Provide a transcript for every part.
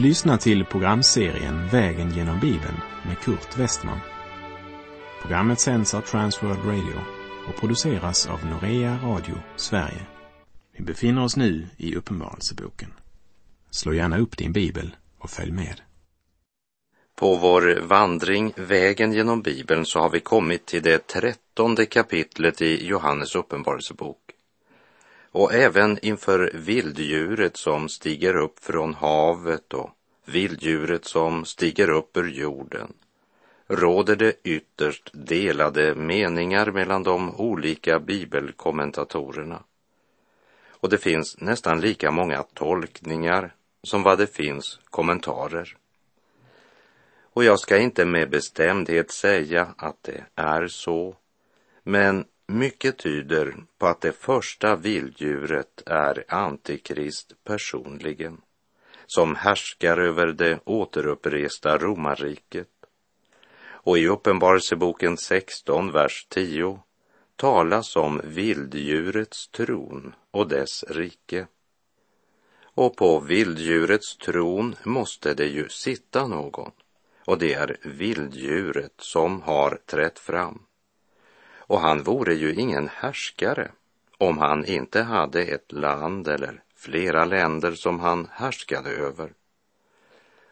Du lyssnar till programserien Vägen genom Bibeln med Kurt Westman. Programmet sänds av Transworld Radio och produceras av Norea Radio Sverige. Vi befinner oss nu i Uppenbarelseboken. Slå gärna upp din bibel och följ med. På vår vandring Vägen genom Bibeln så har vi kommit till det trettonde kapitlet i Johannes uppenbarelsebok. Och även inför vilddjuret som stiger upp från havet och vilddjuret som stiger upp ur jorden råder det ytterst delade meningar mellan de olika bibelkommentatorerna. Och det finns nästan lika många tolkningar som vad det finns kommentarer. Och jag ska inte med bestämdhet säga att det är så, men mycket tyder på att det första vilddjuret är Antikrist personligen, som härskar över det återuppresta romarriket. Och i Uppenbarelseboken 16, vers 10 talas om vilddjurets tron och dess rike. Och på vilddjurets tron måste det ju sitta någon, och det är vilddjuret som har trätt fram. Och han vore ju ingen härskare om han inte hade ett land eller flera länder som han härskade över.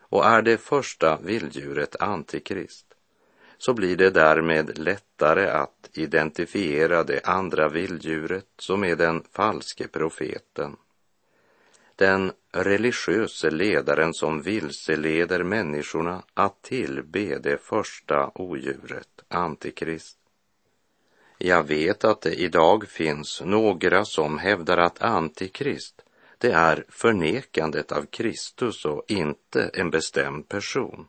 Och är det första vilddjuret Antikrist så blir det därmed lättare att identifiera det andra vilddjuret som är den falske profeten. Den religiöse ledaren som vilseleder människorna att tillbe det första odjuret, Antikrist. Jag vet att det idag finns några som hävdar att Antikrist, det är förnekandet av Kristus och inte en bestämd person.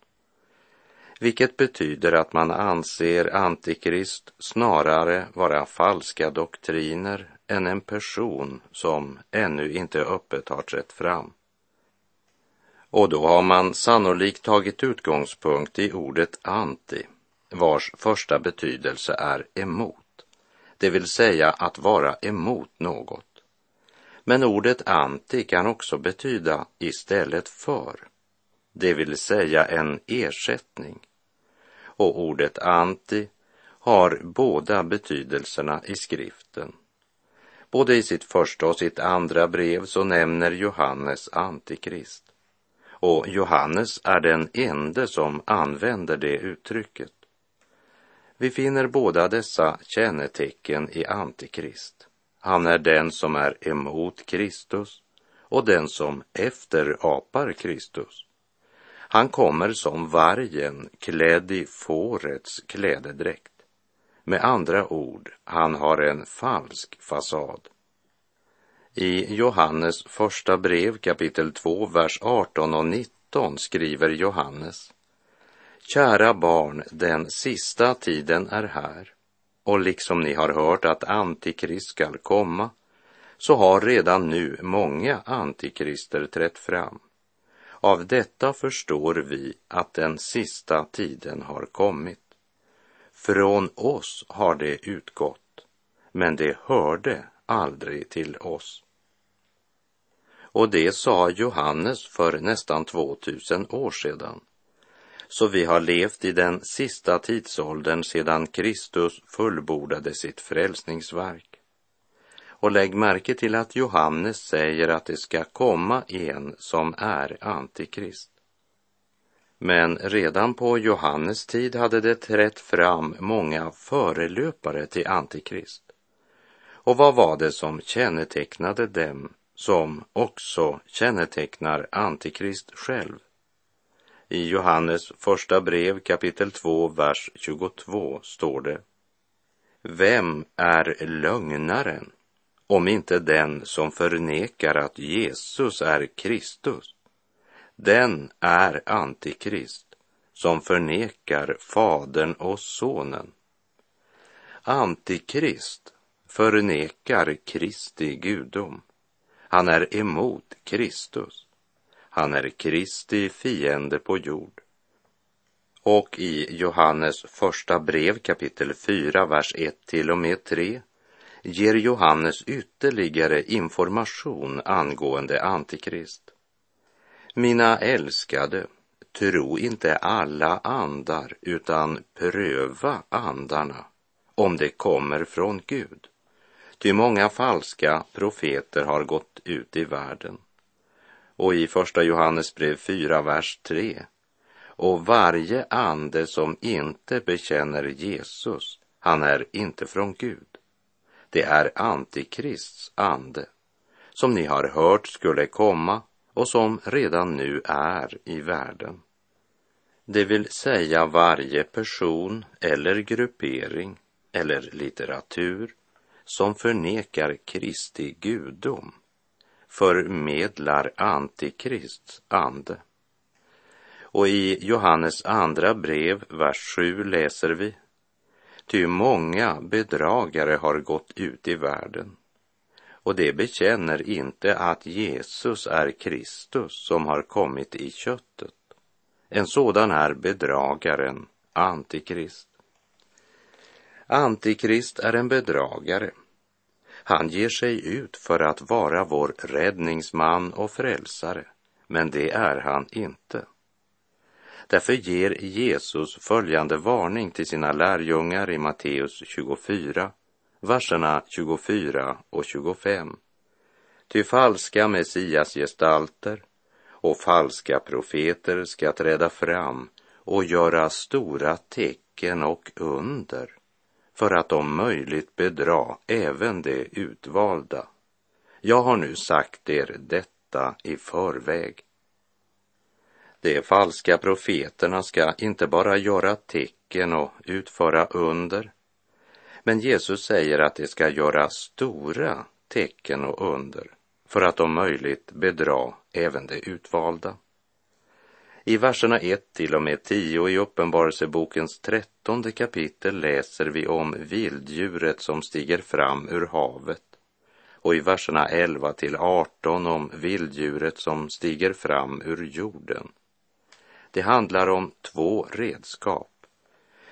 Vilket betyder att man anser Antikrist snarare vara falska doktriner än en person som ännu inte öppet har trätt fram. Och då har man sannolikt tagit utgångspunkt i ordet anti, vars första betydelse är emot det vill säga att vara emot något. Men ordet anti kan också betyda istället för, det vill säga en ersättning. Och ordet anti har båda betydelserna i skriften. Både i sitt första och sitt andra brev så nämner Johannes Antikrist. Och Johannes är den ende som använder det uttrycket. Vi finner båda dessa kännetecken i Antikrist. Han är den som är emot Kristus och den som efterapar Kristus. Han kommer som vargen klädd i fårets klädedräkt. Med andra ord, han har en falsk fasad. I Johannes första brev kapitel 2, vers 18 och 19 skriver Johannes Kära barn, den sista tiden är här och liksom ni har hört att Antikrist skall komma så har redan nu många antikrister trätt fram. Av detta förstår vi att den sista tiden har kommit. Från oss har det utgått, men det hörde aldrig till oss. Och det sa Johannes för nästan 2000 år sedan så vi har levt i den sista tidsåldern sedan Kristus fullbordade sitt frälsningsverk. Och lägg märke till att Johannes säger att det ska komma en som är antikrist. Men redan på Johannes tid hade det trätt fram många förelöpare till antikrist. Och vad var det som kännetecknade dem som också kännetecknar antikrist själv? I Johannes första brev kapitel 2, vers 22 står det. Vem är lögnaren om inte den som förnekar att Jesus är Kristus? Den är antikrist som förnekar Fadern och Sonen. Antikrist förnekar Kristi gudom. Han är emot Kristus. Han är Kristi fiende på jord. Och i Johannes första brev kapitel 4, vers 1 till och med 3 ger Johannes ytterligare information angående Antikrist. Mina älskade, tro inte alla andar utan pröva andarna om det kommer från Gud. Ty många falska profeter har gått ut i världen. Och i första Johannes brev 4, vers 3. Och varje ande som inte bekänner Jesus, han är inte från Gud. Det är Antikrists ande, som ni har hört skulle komma och som redan nu är i världen. Det vill säga varje person eller gruppering eller litteratur som förnekar Kristi gudom förmedlar Antikrists ande. Och i Johannes andra brev, vers 7 läser vi Ty många bedragare har gått ut i världen och det bekänner inte att Jesus är Kristus som har kommit i köttet. En sådan är bedragaren, Antikrist. Antikrist är en bedragare. Han ger sig ut för att vara vår räddningsman och frälsare, men det är han inte. Därför ger Jesus följande varning till sina lärjungar i Matteus 24, verserna 24 och 25. Ty falska messiasgestalter och falska profeter ska träda fram och göra stora tecken och under för att om möjligt bedra även de utvalda. Jag har nu sagt er detta i förväg. De falska profeterna ska inte bara göra tecken och utföra under, men Jesus säger att de ska göra stora tecken och under för att om möjligt bedra även de utvalda. I verserna 1 till och med 10 i Uppenbarelsebokens trettonde kapitel läser vi om vilddjuret som stiger fram ur havet och i verserna 11 till 18 om vilddjuret som stiger fram ur jorden. Det handlar om två redskap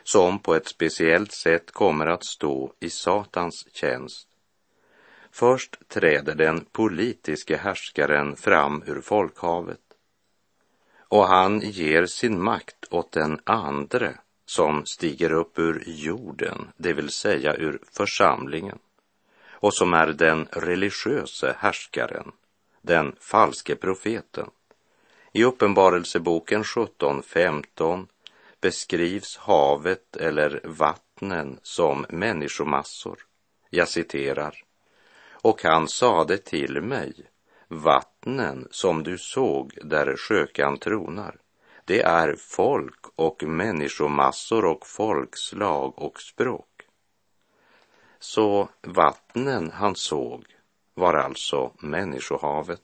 som på ett speciellt sätt kommer att stå i Satans tjänst. Först träder den politiske härskaren fram ur folkhavet och han ger sin makt åt den andre som stiger upp ur jorden, det vill säga ur församlingen och som är den religiöse härskaren, den falske profeten. I Uppenbarelseboken 17.15 beskrivs havet eller vattnen som människomassor. Jag citerar. Och han sade till mig, vattnen som du såg där sjökan tronar, det är folk och människomassor och folkslag och språk. Så vattnen han såg var alltså människohavet.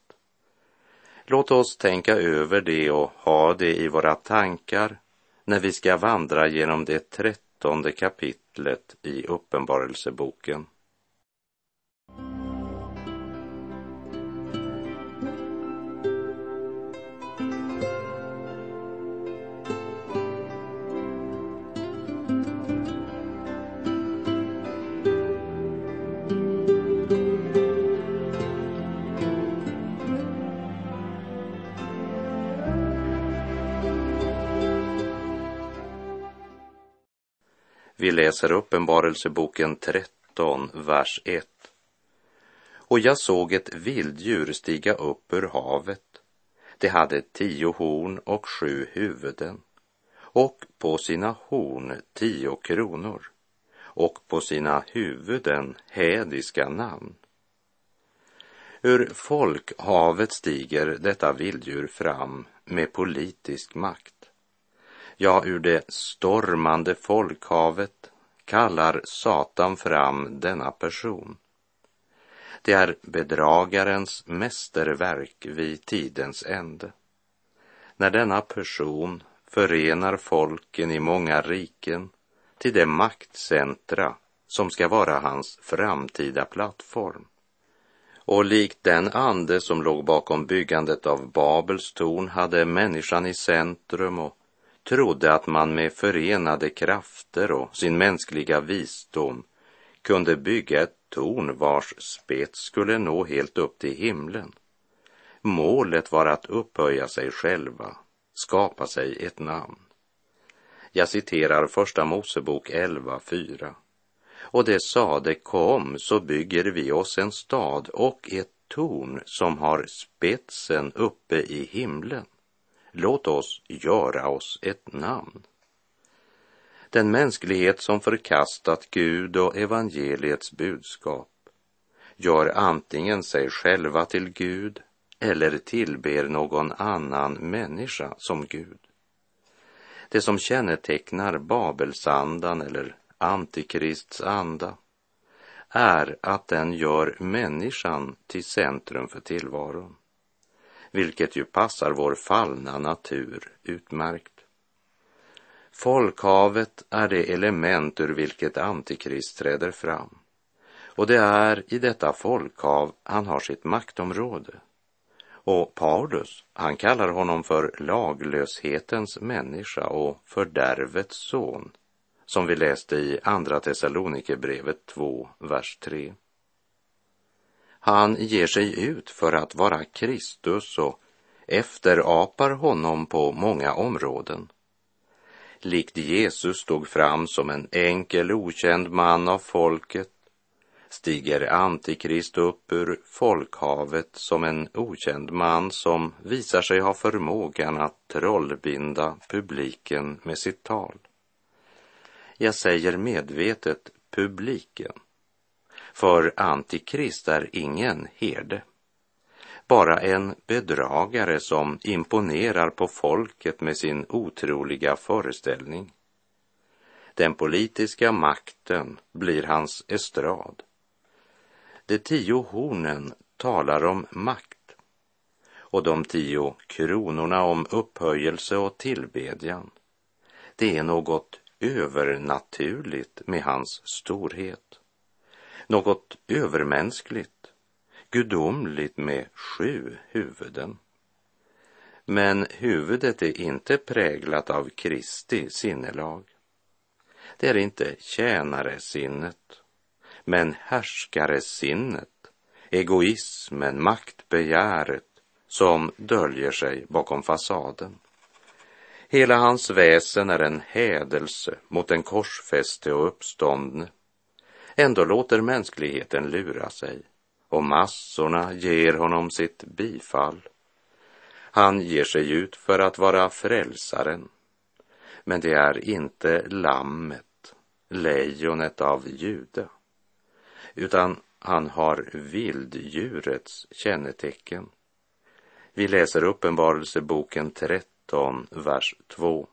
Låt oss tänka över det och ha det i våra tankar när vi ska vandra genom det trettonde kapitlet i Uppenbarelseboken. Läser Uppenbarelseboken 13, vers 1. Och jag såg ett vilddjur stiga upp ur havet. Det hade tio horn och sju huvuden och på sina horn tio kronor och på sina huvuden hädiska namn. Ur folkhavet stiger detta vilddjur fram med politisk makt. Ja, ur det stormande folkhavet kallar Satan fram denna person. Det är bedragarens mästerverk vid tidens ände. När denna person förenar folken i många riken till det maktcentra som ska vara hans framtida plattform. Och likt den ande som låg bakom byggandet av Babels torn hade människan i centrum och trodde att man med förenade krafter och sin mänskliga visdom kunde bygga ett torn vars spets skulle nå helt upp till himlen. Målet var att upphöja sig själva, skapa sig ett namn. Jag citerar Första Mosebok 11.4. Och det sade, kom så bygger vi oss en stad och ett torn som har spetsen uppe i himlen. Låt oss göra oss ett namn. Den mänsklighet som förkastat Gud och evangeliets budskap gör antingen sig själva till Gud eller tillber någon annan människa som Gud. Det som kännetecknar Babelsandan eller Antikrists anda är att den gör människan till centrum för tillvaron, vilket ju passar vår fallna natur utmärkt. Folkhavet är det element ur vilket Antikrist träder fram. Och det är i detta folkhav han har sitt maktområde. Och Paulus, han kallar honom för laglöshetens människa och fördärvets son, som vi läste i Andra Thessalonikerbrevet 2, vers 3. Han ger sig ut för att vara Kristus och efterapar honom på många områden likt Jesus stod fram som en enkel okänd man av folket, stiger Antikrist upp ur folkhavet som en okänd man som visar sig ha förmågan att trollbinda publiken med sitt tal. Jag säger medvetet publiken, för Antikrist är ingen herde bara en bedragare som imponerar på folket med sin otroliga föreställning. Den politiska makten blir hans estrad. De tio hornen talar om makt och de tio kronorna om upphöjelse och tillbedjan. Det är något övernaturligt med hans storhet. Något övermänskligt gudomligt med sju huvuden. Men huvudet är inte präglat av Kristi sinnelag. Det är inte tjänaresinnet, men härskaresinnet, egoismen, maktbegäret som döljer sig bakom fasaden. Hela hans väsen är en hädelse mot den korsfäste och uppståndne. Ändå låter mänskligheten lura sig och massorna ger honom sitt bifall. Han ger sig ut för att vara frälsaren, men det är inte lammet, lejonet av Juda, utan han har vilddjurets kännetecken. Vi läser Uppenbarelseboken 13, vers 2.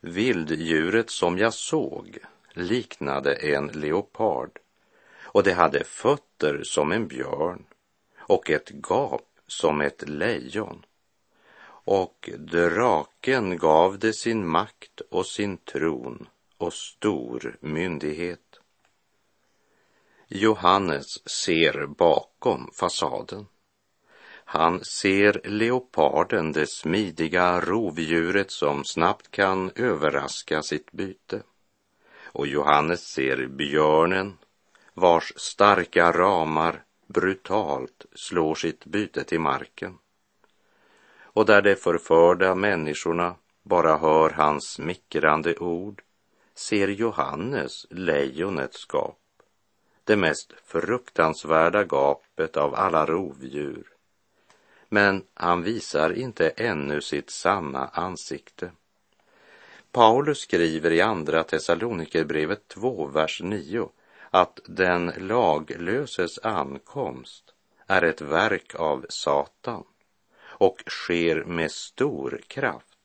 Vilddjuret som jag såg liknade en leopard och det hade fötter som en björn och ett gap som ett lejon. Och draken gav det sin makt och sin tron och stor myndighet. Johannes ser bakom fasaden. Han ser leoparden, det smidiga rovdjuret som snabbt kan överraska sitt byte. Och Johannes ser björnen vars starka ramar brutalt slår sitt byte till marken. Och där de förförda människorna bara hör hans smickrande ord ser Johannes lejonets gap, det mest fruktansvärda gapet av alla rovdjur. Men han visar inte ännu sitt sanna ansikte. Paulus skriver i Andra Thessalonikerbrevet 2, vers 9 att den laglöses ankomst är ett verk av Satan och sker med stor kraft,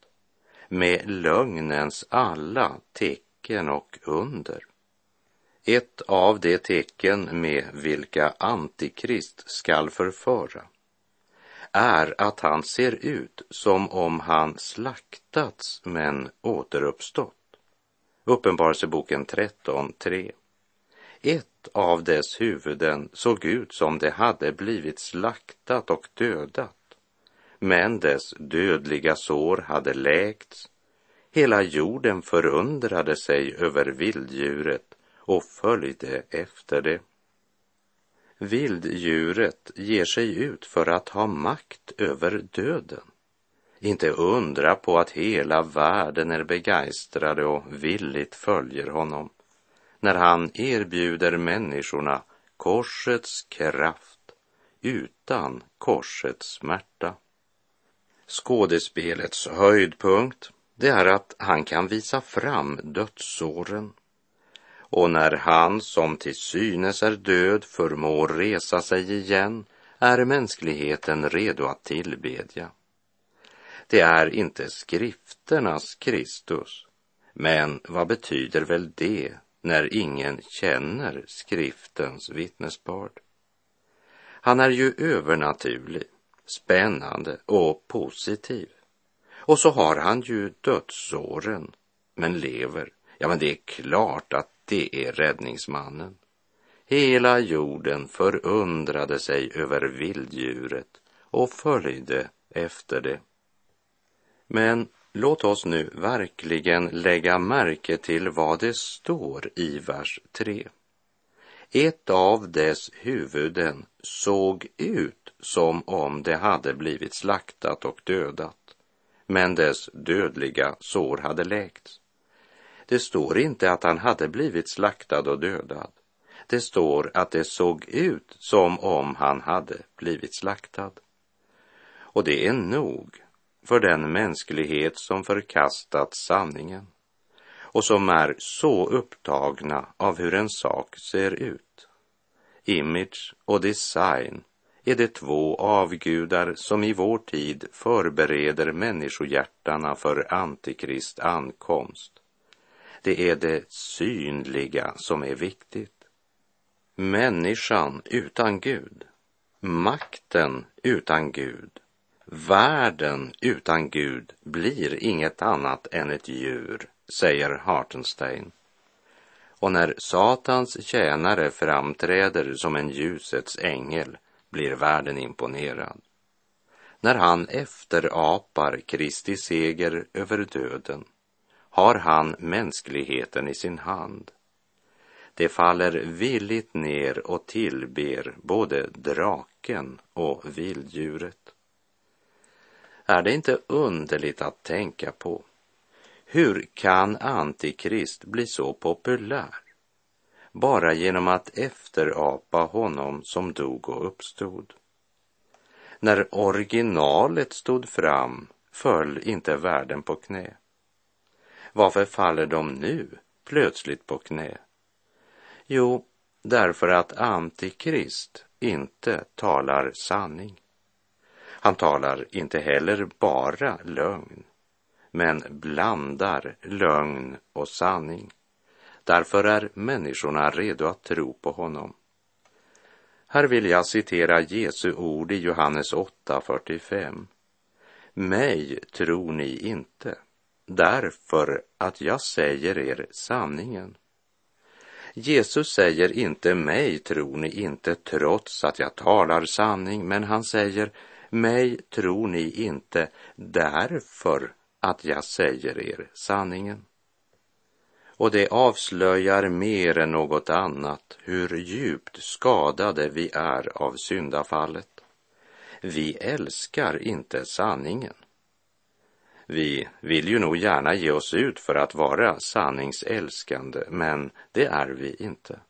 med lögnens alla tecken och under. Ett av de tecken med vilka Antikrist skall förföra är att han ser ut som om han slaktats men återuppstått. Uppenbarelseboken 13.3. Ett av dess huvuden såg ut som det hade blivit slaktat och dödat, men dess dödliga sår hade läkts. Hela jorden förundrade sig över vilddjuret och följde efter det. Vilddjuret ger sig ut för att ha makt över döden. Inte undra på att hela världen är begeistrade och villigt följer honom när han erbjuder människorna korsets kraft utan korsets smärta. Skådespelets höjdpunkt, det är att han kan visa fram dödssåren. Och när han som till synes är död förmår resa sig igen är mänskligheten redo att tillbedja. Det är inte skrifternas Kristus, men vad betyder väl det när ingen känner skriftens vittnesbörd? Han är ju övernaturlig, spännande och positiv. Och så har han ju dödsåren, men lever. Ja, men det är klart att det är räddningsmannen. Hela jorden förundrade sig över vilddjuret och följde efter det. Men låt oss nu verkligen lägga märke till vad det står i vers 3. Ett av dess huvuden såg ut som om det hade blivit slaktat och dödat, men dess dödliga sår hade läkts. Det står inte att han hade blivit slaktad och dödad. Det står att det såg ut som om han hade blivit slaktad. Och det är nog för den mänsklighet som förkastat sanningen och som är så upptagna av hur en sak ser ut. Image och design är det två avgudar som i vår tid förbereder människohjärtarna för Antikrist ankomst. Det är det synliga som är viktigt. Människan utan Gud, makten utan Gud, världen utan Gud blir inget annat än ett djur, säger Hartenstein. Och när Satans tjänare framträder som en ljusets ängel blir världen imponerad. När han efterapar Kristi seger över döden har han mänskligheten i sin hand. Det faller villigt ner och tillber både draken och vilddjuret. Är det inte underligt att tänka på? Hur kan Antikrist bli så populär? Bara genom att efterapa honom som dog och uppstod. När originalet stod fram föll inte världen på knä. Varför faller de nu plötsligt på knä? Jo, därför att Antikrist inte talar sanning. Han talar inte heller bara lögn, men blandar lögn och sanning. Därför är människorna redo att tro på honom. Här vill jag citera Jesu ord i Johannes 8.45. Mig tror ni inte, därför att jag säger er sanningen. Jesus säger inte mig tror ni inte trots att jag talar sanning, men han säger mig tror ni inte därför att jag säger er sanningen. Och det avslöjar mer än något annat hur djupt skadade vi är av syndafallet. Vi älskar inte sanningen. Vi vill ju nog gärna ge oss ut för att vara sanningsälskande, men det är vi inte.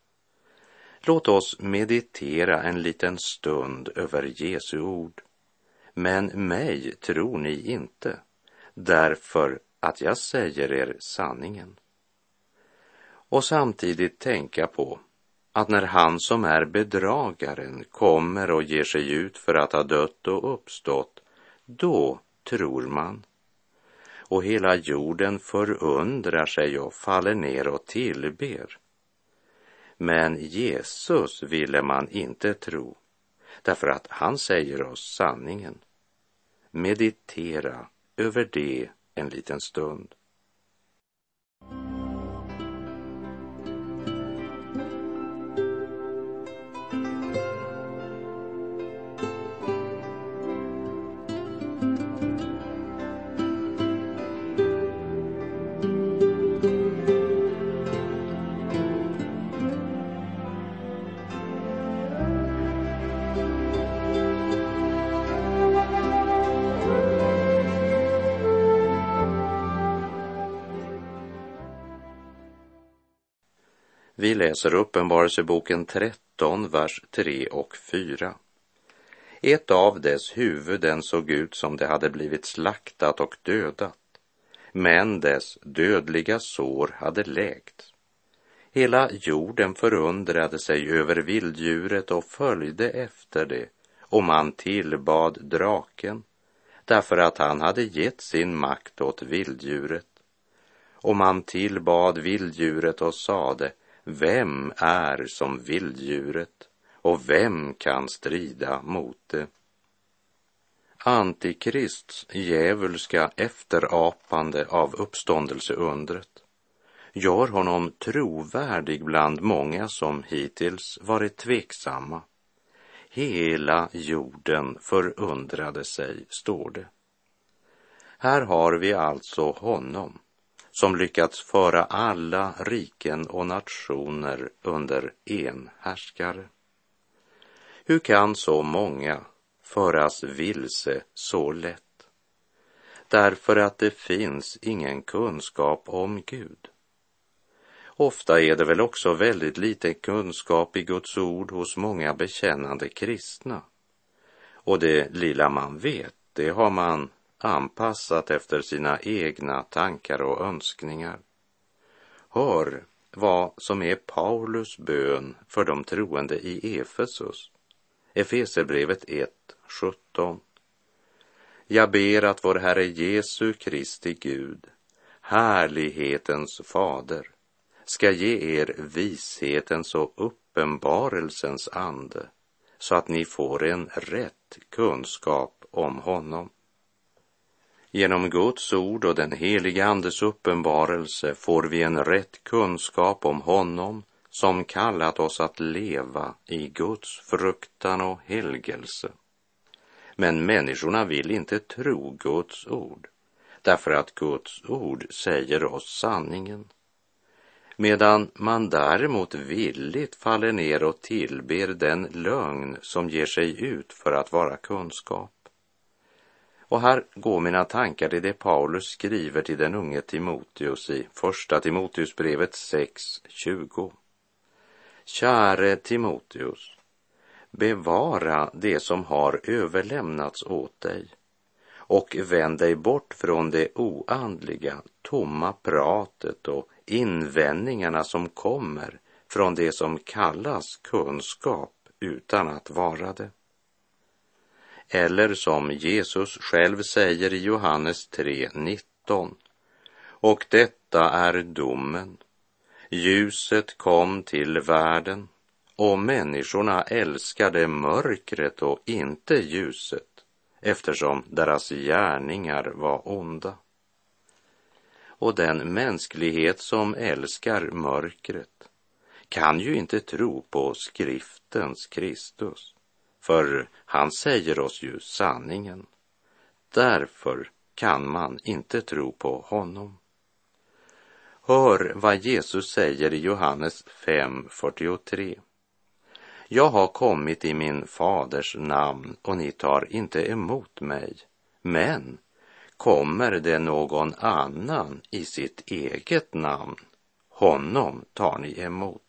Låt oss meditera en liten stund över Jesu ord. Men mig tror ni inte, därför att jag säger er sanningen. Och samtidigt tänka på att när han som är bedragaren kommer och ger sig ut för att ha dött och uppstått, då tror man och hela jorden förundrar sig och faller ner och tillber. Men Jesus ville man inte tro, därför att han säger oss sanningen. Meditera över det en liten stund. Vi läser Uppenbarelseboken 13, vers 3 och 4. Ett av dess huvuden såg ut som det hade blivit slaktat och dödat, men dess dödliga sår hade läkt. Hela jorden förundrade sig över vilddjuret och följde efter det, och man tillbad draken, därför att han hade gett sin makt åt vilddjuret. Och man tillbad vilddjuret och sade, vem är som vilddjuret och vem kan strida mot det? Antikrists djävulska efterapande av uppståndelseundret gör honom trovärdig bland många som hittills varit tveksamma. Hela jorden förundrade sig, står det. Här har vi alltså honom som lyckats föra alla riken och nationer under en härskare. Hur kan så många föras vilse så lätt? Därför att det finns ingen kunskap om Gud. Ofta är det väl också väldigt lite kunskap i Guds ord hos många bekännande kristna. Och det lilla man vet, det har man anpassat efter sina egna tankar och önskningar. Hör vad som är Paulus bön för de troende i Efesus. Efeserbrevet 1, 17. Jag ber att vår Herre Jesu Kristi Gud, härlighetens fader, ska ge er vishetens och uppenbarelsens ande så att ni får en rätt kunskap om honom. Genom Guds ord och den helige Andes uppenbarelse får vi en rätt kunskap om honom som kallat oss att leva i Guds fruktan och helgelse. Men människorna vill inte tro Guds ord därför att Guds ord säger oss sanningen medan man däremot villigt faller ner och tillber den lögn som ger sig ut för att vara kunskap. Och här går mina tankar till det Paulus skriver till den unge Timoteus i Första Timoteusbrevet 6.20. Käre Timoteus, bevara det som har överlämnats åt dig och vänd dig bort från det oandliga, tomma pratet och invändningarna som kommer från det som kallas kunskap utan att vara det. Eller som Jesus själv säger i Johannes 3.19. Och detta är domen. Ljuset kom till världen och människorna älskade mörkret och inte ljuset eftersom deras gärningar var onda och den mänsklighet som älskar mörkret kan ju inte tro på skriftens Kristus, för han säger oss ju sanningen. Därför kan man inte tro på honom. Hör vad Jesus säger i Johannes 5.43. Jag har kommit i min faders namn och ni tar inte emot mig, men Kommer det någon annan i sitt eget namn, honom tar ni emot.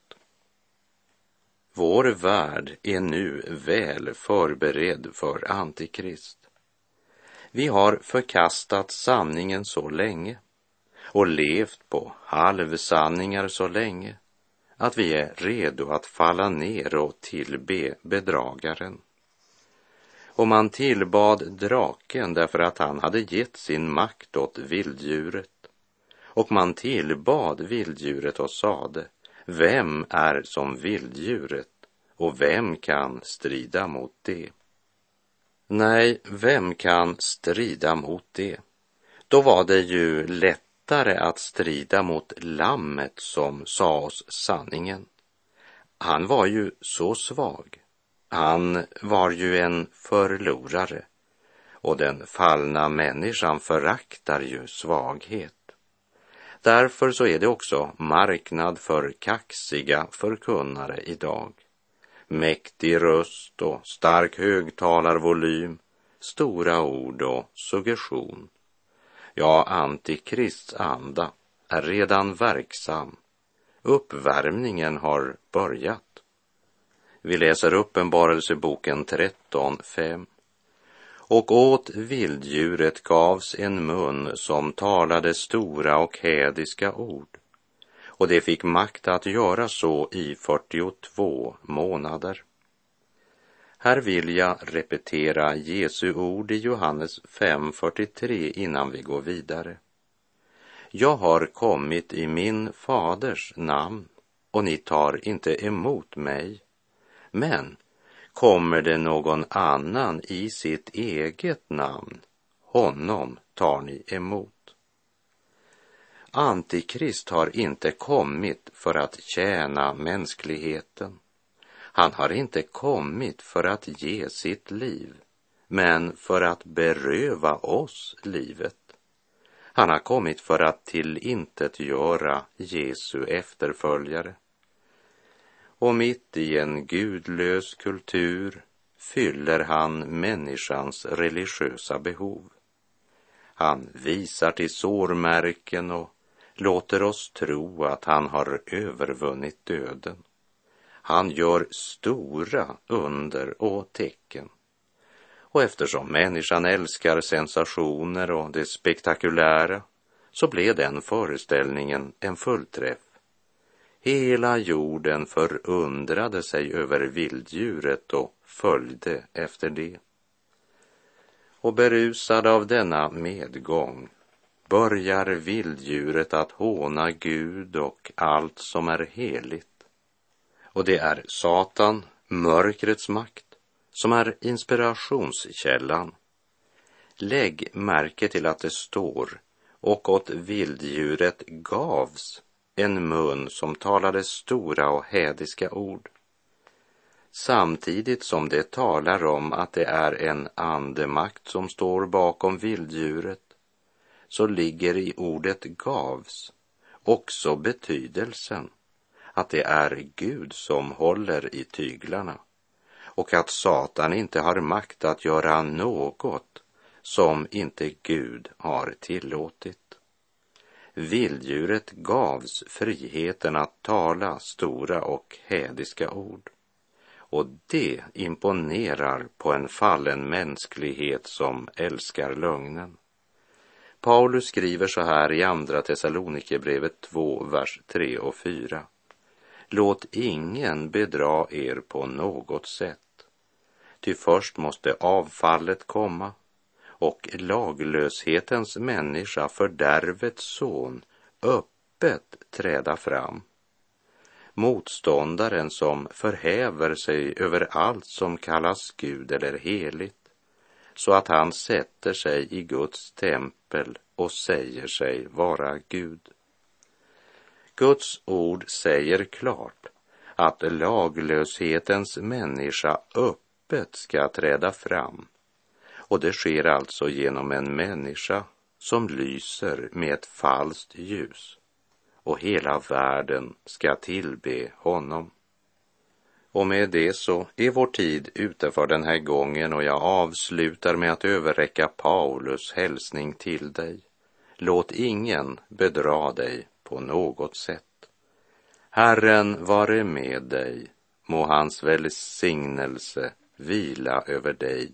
Vår värld är nu väl förberedd för Antikrist. Vi har förkastat sanningen så länge och levt på halvsanningar så länge att vi är redo att falla ner och tillbe bedragaren och man tillbad draken därför att han hade gett sin makt åt vilddjuret. Och man tillbad vilddjuret och sade, vem är som vilddjuret och vem kan strida mot det? Nej, vem kan strida mot det? Då var det ju lättare att strida mot lammet som sa oss sanningen. Han var ju så svag han var ju en förlorare och den fallna människan föraktar ju svaghet. Därför så är det också marknad för kaxiga förkunnare idag. Mäktig röst och stark högtalarvolym, stora ord och suggestion. Ja, antikrists anda är redan verksam Uppvärmningen har börjat. Vi läser Uppenbarelseboken 13.5. Och åt vilddjuret gavs en mun som talade stora och hädiska ord. Och det fick makt att göra så i 42 månader. Här vill jag repetera Jesu ord i Johannes 5.43 innan vi går vidare. Jag har kommit i min faders namn och ni tar inte emot mig. Men kommer det någon annan i sitt eget namn, honom tar ni emot. Antikrist har inte kommit för att tjäna mänskligheten. Han har inte kommit för att ge sitt liv, men för att beröva oss livet. Han har kommit för att tillintetgöra Jesu efterföljare. Och mitt i en gudlös kultur fyller han människans religiösa behov. Han visar till sårmärken och låter oss tro att han har övervunnit döden. Han gör stora under och tecken. Och eftersom människan älskar sensationer och det spektakulära så blev den föreställningen en fullträff. Hela jorden förundrade sig över vilddjuret och följde efter det. Och berusad av denna medgång börjar vilddjuret att håna Gud och allt som är heligt. Och det är Satan, mörkrets makt, som är inspirationskällan. Lägg märke till att det står och åt vilddjuret gavs en mun som talade stora och hädiska ord. Samtidigt som det talar om att det är en andemakt som står bakom vilddjuret så ligger i ordet gavs också betydelsen att det är Gud som håller i tyglarna och att Satan inte har makt att göra något som inte Gud har tillåtit. Vilddjuret gavs friheten att tala stora och hädiska ord. Och det imponerar på en fallen mänsklighet som älskar lögnen. Paulus skriver så här i Andra Thessalonikerbrevet 2, vers 3 och 4. Låt ingen bedra er på något sätt. Ty först måste avfallet komma och laglöshetens människa, fördärvets son, öppet träda fram. Motståndaren som förhäver sig över allt som kallas Gud eller heligt, så att han sätter sig i Guds tempel och säger sig vara Gud. Guds ord säger klart att laglöshetens människa öppet ska träda fram och det sker alltså genom en människa som lyser med ett falskt ljus och hela världen ska tillbe honom. Och med det så är vår tid ute för den här gången och jag avslutar med att överräcka Paulus hälsning till dig. Låt ingen bedra dig på något sätt. Herren vare med dig, må hans välsignelse vila över dig.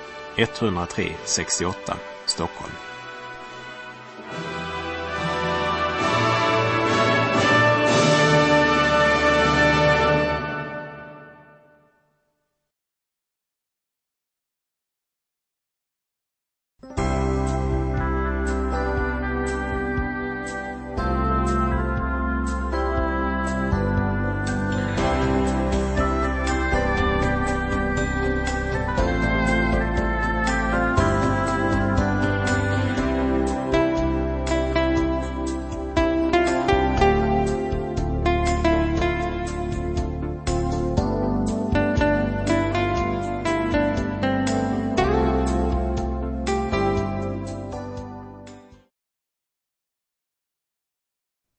103 68 Stockholm.